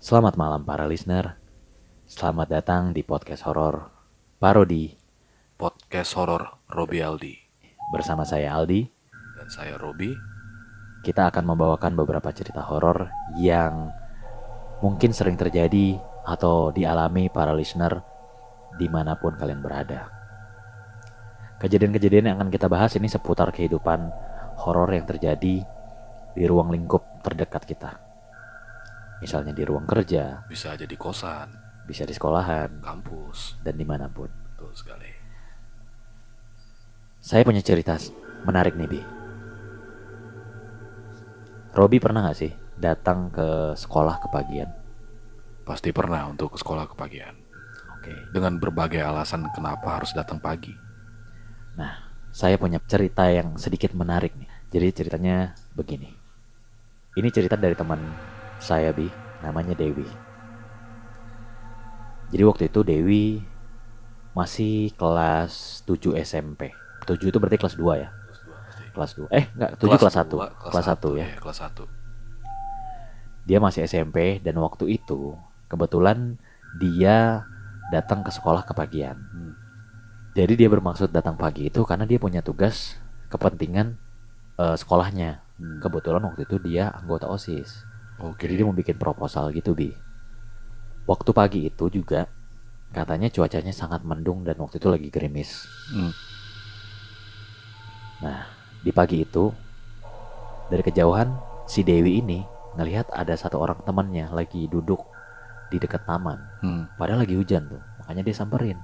Selamat malam para listener. Selamat datang di podcast horor Parodi podcast horor Robi Aldi bersama saya Aldi. dan saya Robi. Kita akan membawakan beberapa cerita horor yang mungkin sering terjadi atau dialami para listener di mana pun kalian berada. Kejadian-kejadian yang akan kita bahas ini seputar kehidupan horor yang terjadi di ruang lingkup terdekat kita. Misalnya di ruang kerja, Bisa aja di kosan, bisa di sekolahan, kampus, dan di mana pun. betul sekali. Saya punya cerita menarik nih, Bi. Robi pernah gak sih datang ke sekolah kepagian? Pasti pernah untuk ke sekolah kepagian. Oke. Dengan berbagai alasan kenapa harus datang pagi. Nah, saya punya cerita yang sedikit menarik nih. Jadi ceritanya begini. Ini cerita dari teman saya, Bi. Namanya Dewi. Jadi waktu itu Dewi masih kelas 7 SMP. 7 itu berarti kelas 2 ya? Kelas 2. Eh, enggak, 7 kelas, 1. dua, Kelas 1 ya. iya, kelas 1. Dia masih SMP dan waktu itu kebetulan dia datang ke sekolah kepagian. Hmm. Jadi dia bermaksud datang pagi itu karena dia punya tugas kepentingan eh, sekolahnya. Hmm. Kebetulan waktu itu dia anggota OSIS. Oke. Jadi dia mau bikin proposal gitu, Bi. Waktu pagi itu juga katanya cuacanya sangat mendung dan waktu itu lagi gerimis. Hmm. Nah, di pagi itu dari kejauhan si Dewi ini ngelihat ada satu orang temannya lagi duduk di dekat taman. Hmm. Padahal lagi hujan tuh, makanya dia samperin.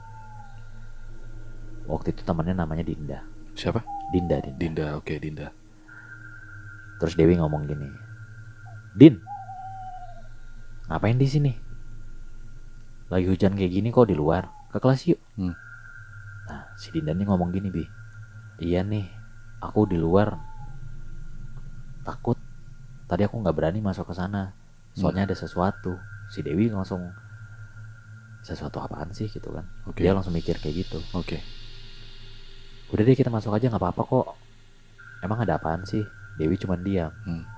Waktu itu temannya namanya Dinda. Siapa? Dinda, Dinda. Dinda. Oke, Dinda. Terus Dewi ngomong gini, Din, ngapain di sini? Lagi hujan kayak gini kok di luar, ke kelas yuk. Hmm. Nah, si Dinda nih ngomong gini, Bi. Iya nih, aku di luar takut. Tadi aku nggak berani masuk ke sana, soalnya ada sesuatu. Si Dewi langsung sesuatu apaan sih gitu kan? Oke. Dia langsung mikir kayak gitu. Oke. Udah deh kita masuk aja nggak apa-apa kok. Emang ada apaan sih? Dewi cuman diam. Hmm.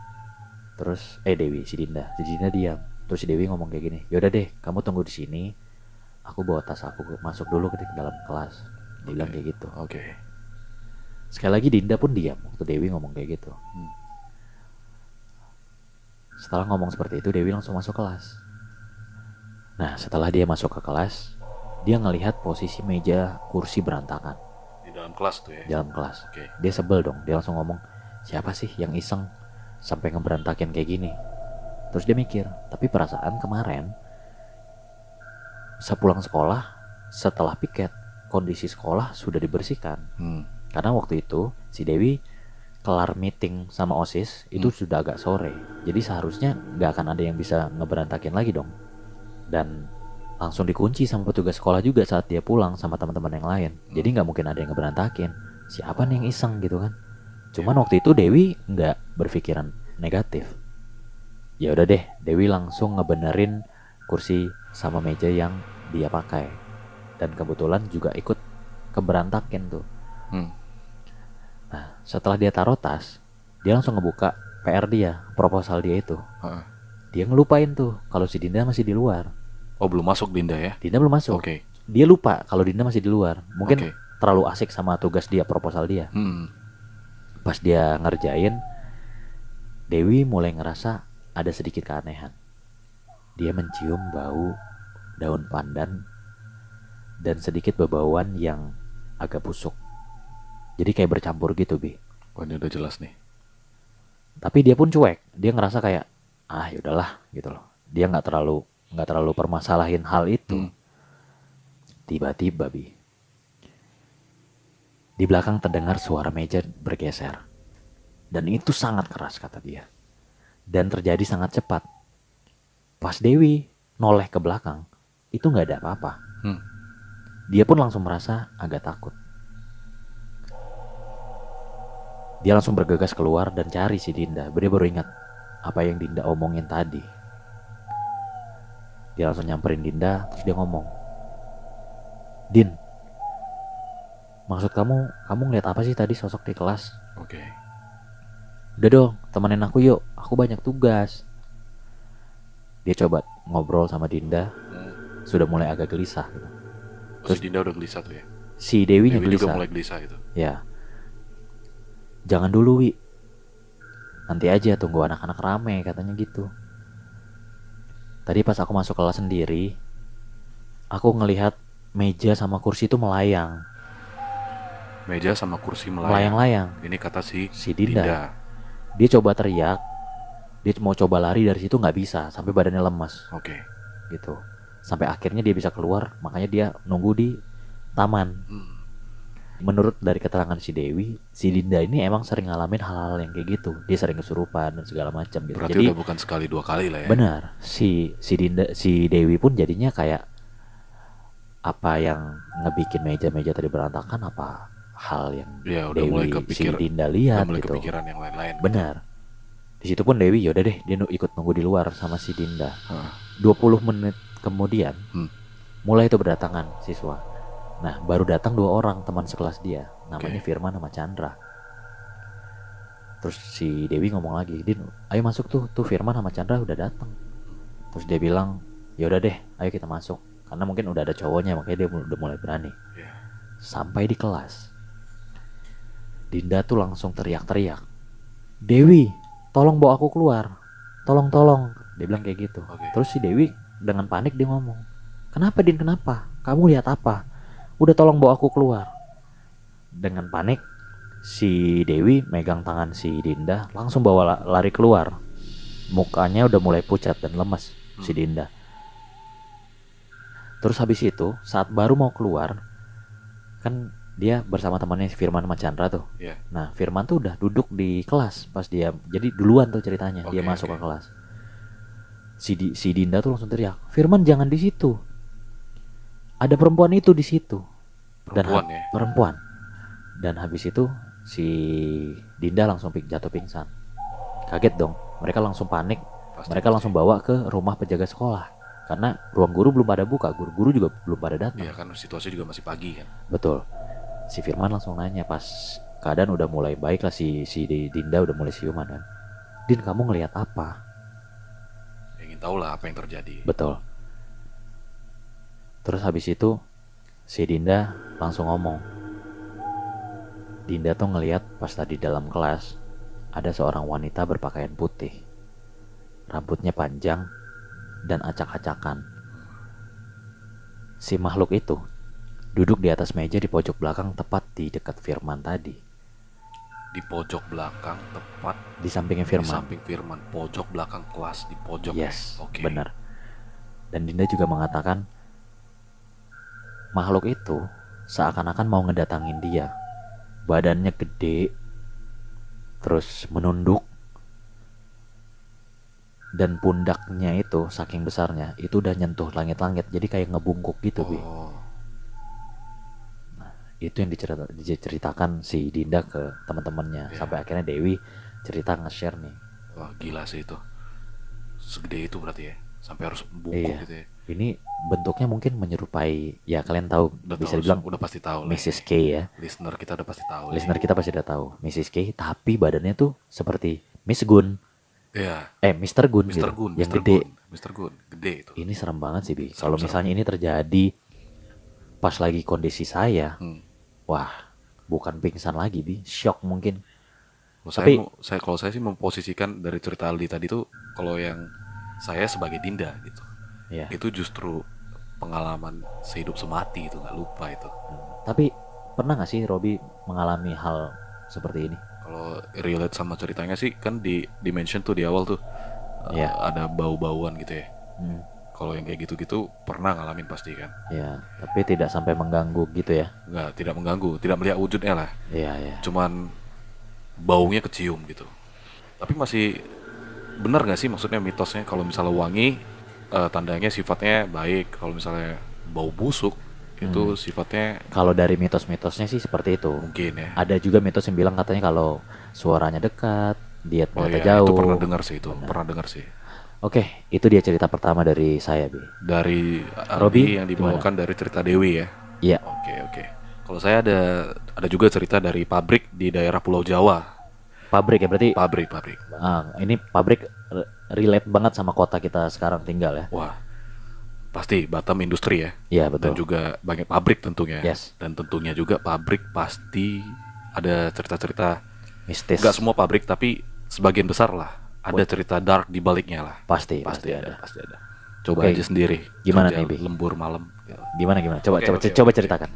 Terus eh Dewi si Dinda, si Dinda diam. Terus si Dewi ngomong kayak gini, yaudah deh, kamu tunggu di sini. Aku bawa tas aku masuk dulu ke dalam kelas. Dia bilang Oke. kayak gitu. Oke. Sekali lagi Dinda pun diam waktu Dewi ngomong kayak gitu. Hmm. Setelah ngomong seperti itu, Dewi langsung masuk kelas. Nah, setelah dia masuk ke kelas, dia ngelihat posisi meja kursi berantakan Di dalam kelas tuh ya. di dalam kelas. Oke. Dia sebel dong, dia langsung ngomong, siapa sih yang iseng sampai ngeberantakin kayak gini? Terus dia mikir, tapi perasaan kemarin sepulang sekolah, setelah piket, kondisi sekolah sudah dibersihkan. Hmm. Karena waktu itu si Dewi kelar meeting sama OSIS itu sudah agak sore. Jadi seharusnya nggak akan ada yang bisa ngeberantakin lagi dong. Dan langsung dikunci sama petugas sekolah juga saat dia pulang sama teman-teman yang lain. Jadi nggak mungkin ada yang ngeberantakin. Siapa nih yang iseng gitu kan? Cuman waktu itu Dewi nggak berpikiran negatif. Ya udah deh, Dewi langsung ngebenerin kursi sama meja yang dia pakai. Dan kebetulan juga ikut keberantakin tuh. Hmm. Nah, setelah dia taruh tas, dia langsung ngebuka PR dia, proposal dia itu. Heeh. Dia ngelupain tuh kalau si Dinda masih di luar. Oh, belum masuk Dinda ya? Dinda belum masuk. Oke. Dia lupa kalau Dinda masih di luar. Mungkin Oke. terlalu asik sama tugas dia, proposal dia. Hmm. Pas dia ngerjain, Dewi mulai ngerasa ada sedikit keanehan. Dia mencium bau daun pandan dan sedikit bebauan yang agak busuk. Jadi kayak bercampur gitu, Bi. Wah, ini udah jelas nih. tapi dia pun cuek dia ngerasa kayak ah yaudahlah gitu loh dia nggak terlalu nggak terlalu permasalahin hal itu Hmm. tiba-tiba bi di belakang terdengar suara meja bergeser dan itu sangat keras kata dia dan terjadi sangat cepat pas Dewi noleh ke belakang itu nggak ada apa-apa Hmm. dia pun langsung merasa agak takut Dia langsung bergegas keluar dan cari si Dinda. Dia baru ingat apa yang Dinda omongin tadi. Dia langsung nyamperin Dinda, terus dia ngomong, Din, maksud kamu, kamu ngeliat apa sih tadi sosok di kelas? Oke. Udah dong, temenin aku yuk, aku banyak tugas. dia coba ngobrol sama Dinda Hmm. sudah mulai agak gelisah gitu. Oh, si Dinda udah gelisah tuh ya. si Dewi juga gelisah mulai gelisah itu. ya jangan dulu wi nanti aja tunggu anak-anak rame katanya gitu tadi pas aku masuk kelas sendiri aku ngelihat meja sama kursi itu melayang Meja sama kursi melayang. melayang-layang Ini kata si si Dinda. Dinda. dia coba teriak dia mau coba lari dari situ nggak bisa sampai badannya lemas Oke. gitu sampai akhirnya dia bisa keluar makanya dia nunggu di taman Hmm. menurut dari keterangan si Dewi si Dinda ini emang sering ngalamin hal-hal yang kayak gitu dia sering kesurupan dan segala macam gitu Berarti jadi udah bukan sekali dua kali lah ya. benar si si Dinda si Dewi pun jadinya kayak apa yang ngebikin meja-meja tadi berantakan apa hal yang Ya udah Dewi mulai si kepikir, Dinda udah lihat mulai gitu kepikiran yang lain-lain. benar di situ pun Dewi yaudah deh dia ikut nunggu di luar sama si Dinda Heeh. 20 menit kemudian Hmm. mulai itu berdatangan siswa. Nah baru datang dua orang teman sekelas dia, namanya Oke. Firman sama Chandra. Terus si Dewi ngomong lagi, Din, ayo masuk tuh, tuh Firman sama Chandra udah datang. Terus dia bilang, ya udah deh, ayo kita masuk. Karena mungkin udah ada cowoknya, makanya dia udah mulai berani. Iya. Sampai di kelas, Dinda tuh langsung teriak-teriak, Dewi, tolong bawa aku keluar, tolong tolong. Dia bilang kayak gitu. Oke. Terus si Dewi dengan panik dia ngomong, kenapa Din kenapa? Kamu lihat apa? Udah tolong bawa aku keluar. Dengan panik si Dewi megang tangan si Dinda langsung bawa la- lari keluar. Mukanya udah mulai pucat dan lemas si Hmm. Dinda. Terus habis itu saat baru mau keluar kan dia bersama temannya Firman sama Chandra tuh. Iya. Nah Firman tuh udah duduk di kelas pas dia jadi duluan tuh ceritanya dia Oke, masuk oke. ke kelas. Si, Di- si Dinda tuh langsung teriak, Firman jangan di situ. Ada perempuan itu di situ. Dan Perempuan ha- ya. Perempuan. Dan habis itu si Dinda langsung ping- jatuh pingsan. Kaget dong. Mereka langsung panik. Pasti, Mereka pasti. langsung bawa ke rumah penjaga sekolah. Karena ruang guru belum pada buka, guru-guru juga belum pada datang. Iya kan situasi juga masih pagi kan. Betul. Si Firman langsung nanya pas keadaan udah mulai baik lah si si Di- Dinda udah mulai siuman kan. Din kamu ngelihat apa? Ingin tahu lah apa yang terjadi. Betul. Terus habis itu si Dinda langsung ngomong. Dinda tuh ngelihat pas tadi dalam kelas ada seorang wanita berpakaian putih. Rambutnya panjang dan acak-acakan. Si makhluk itu duduk di atas meja di pojok belakang tepat di dekat Firman tadi. Di pojok belakang tepat Di sampingnya di Firman. samping Firman, pojok belakang kelas di pojok. Yes? Oke. benar. Dan Dinda juga mengatakan makhluk itu seakan-akan mau ngedatangin dia. Badannya gede, terus menunduk, dan pundaknya itu saking besarnya itu udah nyentuh langit-langit, jadi kayak ngebungkuk gitu, Bi. Itu yang dicerita- diceritakan si Dinda ke teman-temannya, Iya. sampai akhirnya Dewi cerita nge-share nih. wah gila sih itu. Segede itu berarti ya. Sampai harus bungkuk Iya. gitu ya. Ini bentuknya mungkin menyerupai, ya kalian tahu Udah bisa tahu, dibilang udah pasti tahu lah. Mrs. K ya. Listener kita udah pasti tahu. nih. Listener kita pasti udah tahu Mrs. K tapi badannya tuh seperti Miss Gun Iya, eh Mr. Gun Mr. gitu Gun, yang Mr. gede Gun, Mr. Gun, gede itu. ini serem banget sih bi kalau misalnya ini terjadi pas lagi kondisi saya Hmm. Wah bukan pingsan lagi bi shock mungkin Kalau saya, Tapi- mau- saya kalau saya sih memposisikan dari cerita Aldi tadi tuh kalau yang saya sebagai Dinda gitu. ya Itu justru pengalaman sehidup semati itu nggak lupa itu. Hmm. tapi pernah nggak sih Robi mengalami hal seperti ini Kalau relate sama ceritanya sih kan di dimension tuh di awal tuh uh, Iya. ada bau-bauan gitu ya. Hmm, Kalau yang kayak gitu-gitu pernah ngalamin pasti kan. ya tapi tidak sampai mengganggu gitu ya Nggak, tidak mengganggu, tidak melihat wujudnya lah. iya ya Cuman baunya kecium gitu. Tapi masih benar nggak sih maksudnya mitosnya kalau misalnya wangi eh, tandanya sifatnya baik. Kalau misalnya bau busuk itu Hmm. sifatnya kalau dari mitos-mitosnya sih seperti itu mungkin ya. ada juga mitos yang bilang katanya kalau suaranya dekat dia Oh iya, jauh itu pernah dengar sih itu, Benar. pernah dengar sih. Oke, itu dia cerita pertama dari saya, Bi. Dari Robi, yang dibawakan dari cerita Dewi ya. Iya. Oke oke. Kalau saya ada ada juga cerita dari pabrik di daerah Pulau Jawa. Pabrik ya berarti. Pabrik pabrik. ah, ini pabrik re- relate banget sama kota kita sekarang tinggal ya. Wah, pasti Batam industri ya. Iya Dan betul. juga banyak pabrik tentunya. Yes. Dan tentunya juga pabrik pasti ada cerita-cerita. Mistis. Nggak semua pabrik tapi sebagian besar lah. Ada cerita dark di baliknya lah. Pasti, Pasti, pasti ada, ada. pasti ada. Coba Oke. aja sendiri. Gimana nih, Bi? Lembur malam. Gimana gimana? Coba Oke, coba oke, coba oke. ceritakan.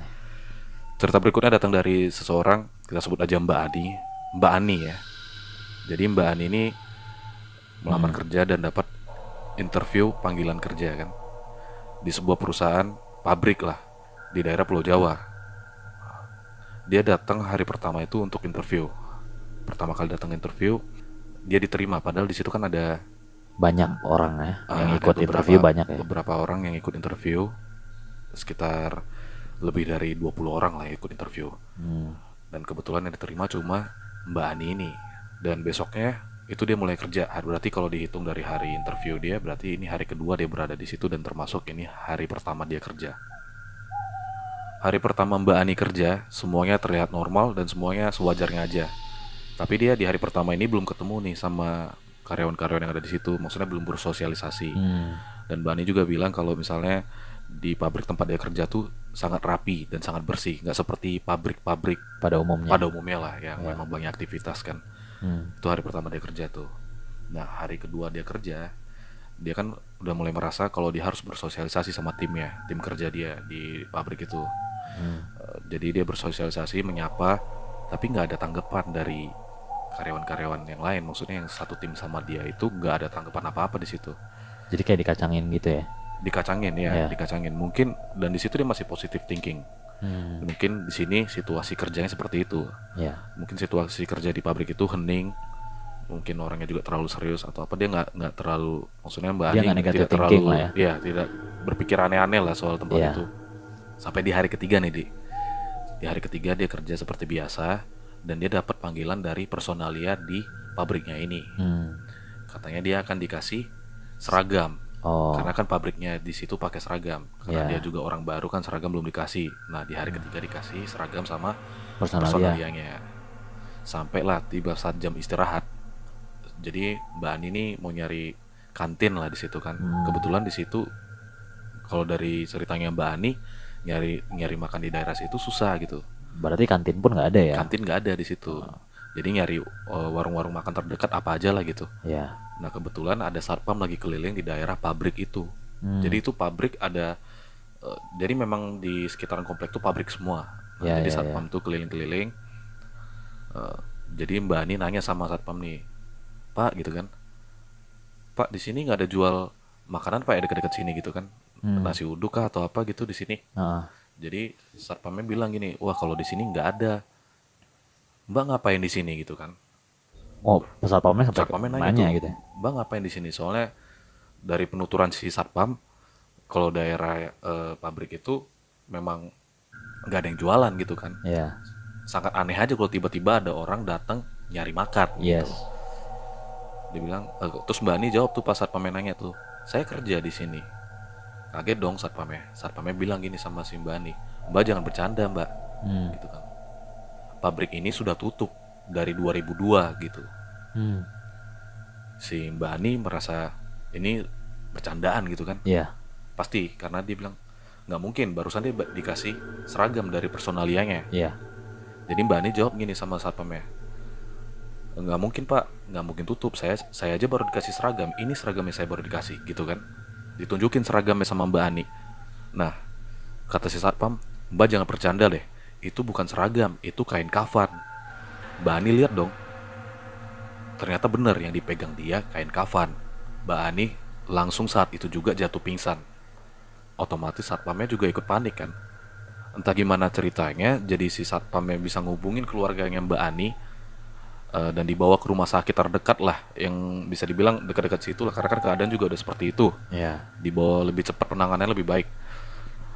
Cerita berikutnya datang dari seseorang kita sebut aja Mbak Ani, Mbak Ani ya. Jadi Mbak Ani ini melamar kerja dan dapat interview panggilan kerja kan di sebuah perusahaan pabrik lah di daerah Pulau Jawa. Dia datang hari pertama itu untuk interview. Pertama kali datang interview, dia diterima padahal di situ kan ada Banyak orang ya Ah, yang ikut beberapa- interview banyak ya. Beberapa orang yang ikut interview sekitar lebih dari 20 orang lah yang ikut interview. Hmm. Dan kebetulan yang diterima cuma Mbak Ani ini. Dan besoknya itu dia mulai kerja. Ah, Berarti kalau dihitung dari hari interview dia berarti ini hari kedua dia berada di situ dan termasuk ini hari pertama dia kerja. Hari pertama Mbak Ani kerja, semuanya terlihat normal dan semuanya sewajarnya aja. Tapi dia di hari pertama ini belum ketemu nih sama karyawan-karyawan yang ada di situ. Maksudnya belum bersosialisasi. Hmm. Dan Mbak Ani juga bilang kalau misalnya di pabrik tempat dia kerja tuh sangat rapi dan sangat bersih, nggak seperti pabrik-pabrik Pada umumnya. pada umumnya lah yang Ya. memang banyak aktivitas kan. Hmm. Itu hari pertama dia kerja tuh. Nah hari kedua dia kerja, dia kan udah mulai merasa kalau dia harus bersosialisasi sama timnya, tim kerja dia di pabrik itu. Hmm. Eh, Jadi dia bersosialisasi, menyapa, tapi nggak ada tanggapan dari karyawan-karyawan yang lain. Maksudnya yang satu tim sama dia itu nggak ada tanggapan apa-apa di situ. Jadi kayak dikacangin gitu ya. Dikacangin ya, Ya. dikacangin. Mungkin dan di situ dia masih positive thinking. Hmm. Mungkin di sini situasi kerjanya seperti itu. Ya. Mungkin situasi kerja di pabrik itu hening. Mungkin orangnya juga terlalu serius atau apa dia nggak nggak terlalu maksudnya Mbak Dia Ani tidak terlalu ya. iya, tidak berpikir aneh-aneh lah soal tempat Iya. itu. Sampai di hari ketiga nih, Di. Di hari ketiga dia kerja seperti biasa dan dia dapat panggilan dari personalia di pabriknya ini. Hmm. Katanya dia akan dikasih seragam. Oh. Karena kan pabriknya di situ pakai seragam. Karena Iya. dia juga orang baru kan seragam belum dikasih. Nah, di hari ketiga dikasih seragam sama Personalia. personalianya. Sampailah tiba saat jam istirahat. Jadi Mbak Ani ini mau nyari kantin lah di situ kan. Hmm. Kebetulan di situ kalau dari ceritanya Mbak Ani nyari nyari makan di daerah situ susah gitu. Berarti kantin pun nggak ada ya? Kantin nggak ada di situ. Jadi nyari uh, warung-warung makan terdekat apa aja lah gitu. Ya. Nah kebetulan ada satpam lagi keliling di daerah pabrik itu. Hmm. Jadi itu pabrik ada, eh, jadi memang di sekitaran komplek itu pabrik semua. Nah, Ya, jadi ya, satpam tuh keliling-keliling. Eh, jadi Mbak Ani nanya sama satpam nih, Pak gitu kan, Pak di sini nggak ada jual makanan Pak ya dekat-dekat sini gitu kan, Hmm. nasi uduk kah atau apa gitu di sini. Heeh. Jadi satpamnya bilang gini, wah kalau di sini nggak ada. Mbak ngapain di sini gitu kan? Oh, satpamnya sampai Satpamnya nanya, nanya, tuh, gitu. ya? Bang ngapain di sini? Soalnya dari penuturan si satpam, kalau daerah eh, pabrik itu memang nggak ada yang jualan gitu kan. Ya. Sangat aneh aja kalau tiba-tiba ada orang datang nyari makan. Yes. Gitu. Dia bilang, eh, terus Mbak Ani jawab tuh pas satpamnya nanya tuh, saya kerja di sini. Kaget dong satpamnya. Satpamnya bilang gini sama si Mbak Ani, Mbak jangan bercanda Mbak, Hmm. gitu kan. Pabrik ini sudah tutup dari 2002 gitu Hmm. si Mbak Ani merasa ini bercandaan gitu kan Ya. pasti karena dia bilang nggak mungkin barusan dia dikasih seragam dari personalianya Ya. jadi Mbak Ani jawab gini sama satpamnya nggak mungkin pak nggak mungkin tutup saya saya aja baru dikasih seragam ini seragamnya saya baru dikasih gitu kan ditunjukin seragamnya sama Mbak Ani. Nah kata si satpam Mbak jangan bercanda deh. Itu bukan seragam itu kain kafan. Mbak Ani lihat dong. Ternyata benar yang dipegang dia kain kafan. Mbak Ani langsung saat itu juga jatuh pingsan. Otomatis satpamnya juga ikut panik kan? Entah gimana ceritanya jadi si satpamnya bisa ngubungin keluarganya Mbak Ani eh, dan dibawa ke rumah sakit terdekat lah yang bisa dibilang dekat-dekat situ lah karena kan keadaan juga udah seperti itu Ya. dibawa lebih cepat penanganannya lebih baik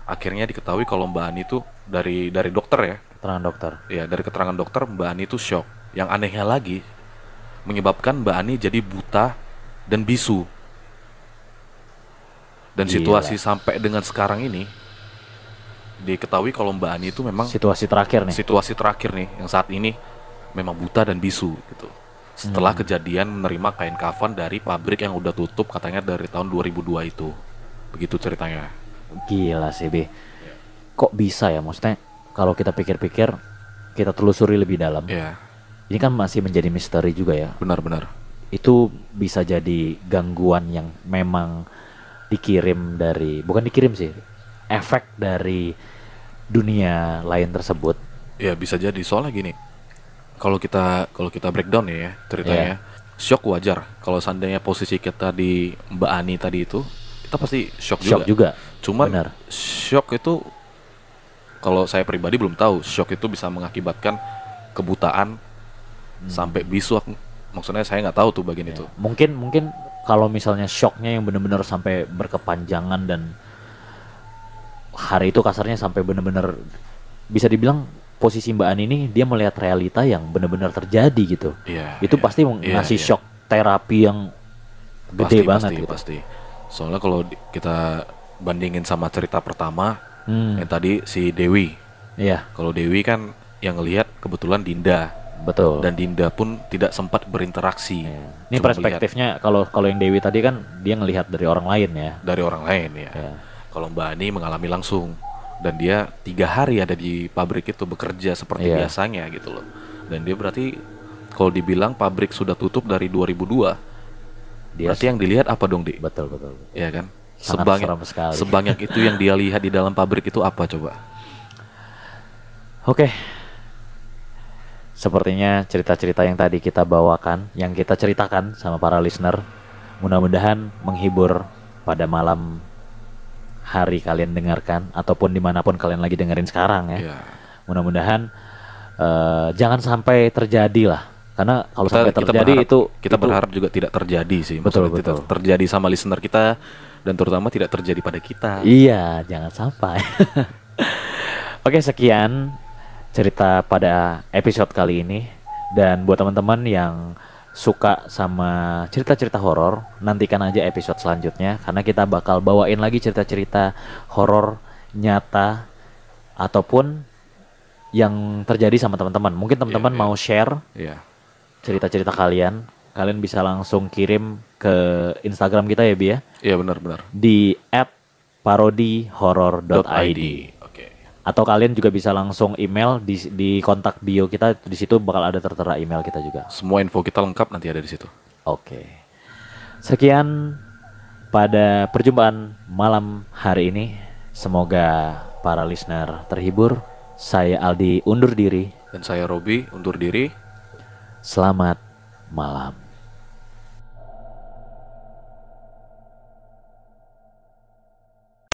akhirnya diketahui kalau Mbak Ani itu dari dari dokter ya Keterangan dokter. ya dari keterangan dokter Mbak Ani itu shock yang anehnya lagi menyebabkan Mbak Ani jadi buta dan bisu dan Gila. situasi sampai dengan sekarang ini diketahui kalau Mbak Ani itu memang Situasi terakhir nih. situasi terakhir nih yang saat ini memang buta dan bisu gitu setelah Hmm. kejadian menerima kain kafan dari pabrik yang udah tutup katanya dari tahun 2002 itu. Begitu ceritanya. Gila sih, Be. Kok bisa ya? Maksudnya kalau kita pikir-pikir, kita telusuri lebih dalam. Ya, Ini kan masih menjadi misteri juga ya. benar-benar. Itu bisa jadi gangguan yang memang dikirim dari, bukan dikirim sih, efek dari dunia lain tersebut. Ya bisa jadi soalnya gini. Kalau kita kalau kita breakdown ya ceritanya, shock wajar. Kalau seandainya posisi kita di Mbak Ani tadi itu, kita pasti shock, Shock juga. juga. Cuman Benar. shock itu kalau saya pribadi belum tahu, shock itu bisa mengakibatkan kebutaan sampai bisu. Maksudnya saya nggak tahu tuh bagian itu. Mungkin mungkin kalau misalnya shocknya yang benar-benar sampai berkepanjangan dan hari itu kasarnya sampai benar-benar bisa dibilang posisi Mbak Ani ini dia melihat realita yang benar-benar terjadi gitu. Iya. itu iya. pasti Iya, ngasih iya. shock terapi yang gede pasti, banget pasti, gitu. pasti. Soalnya kalau kita bandingin sama cerita pertama Hmm, yang tadi si Dewi. iya, Kalau Dewi kan yang ngelihat kebetulan Dinda betul. dan Dinda pun tidak sempat berinteraksi. Iya. Ini Cuma perspektifnya kalau kalau yang Dewi tadi kan dia ngelihat dari orang lain ya. dari orang lain ya. Ya. Kalau Mbak Ani mengalami langsung dan dia tiga hari ada di pabrik itu bekerja seperti Iya. biasanya gitu loh. Dan dia berarti kalau dibilang pabrik sudah tutup dari 2002, Dia berarti yang dilihat apa dong, Dik? betul betul. betul. Ya kan? Sangat Sebanyak sekali. sebanyak itu yang dia lihat di dalam pabrik itu apa coba? Oke. Sepertinya cerita-cerita yang tadi kita bawakan, yang kita ceritakan sama para listener, mudah-mudahan menghibur pada malam hari kalian dengarkan ataupun di mana pun kalian lagi dengerin sekarang ya. Ya. Mudah-mudahan eh, jangan sampai terjadi lah, karena kalau Kita, sampai kita terjadi berharap, itu kita itu- berharap juga tidak terjadi sih. Betul, Maksudnya tidak betul. terjadi sama listener kita dan terutama tidak terjadi pada kita. Iya, jangan sampai. Oke, sekian cerita pada episode kali ini. Dan buat teman-teman yang suka sama cerita-cerita horor, nantikan aja episode selanjutnya karena kita bakal bawain lagi cerita-cerita horor nyata ataupun yang terjadi sama teman-teman. Mungkin teman-teman iya. mau share Iya. cerita-cerita kalian, kalian bisa langsung kirim ke Instagram kita ya, Bi ya Iya benar-benar. di @parodihorror.id Oke. Atau kalian juga bisa langsung email di di kontak bio kita di situ bakal ada tertera email kita juga. Semua info kita lengkap nanti ada di situ. Oke. Sekian pada perjumpaan malam hari ini. Semoga para listener terhibur. Saya Aldi undur diri. Dan saya Robi undur diri. Selamat malam.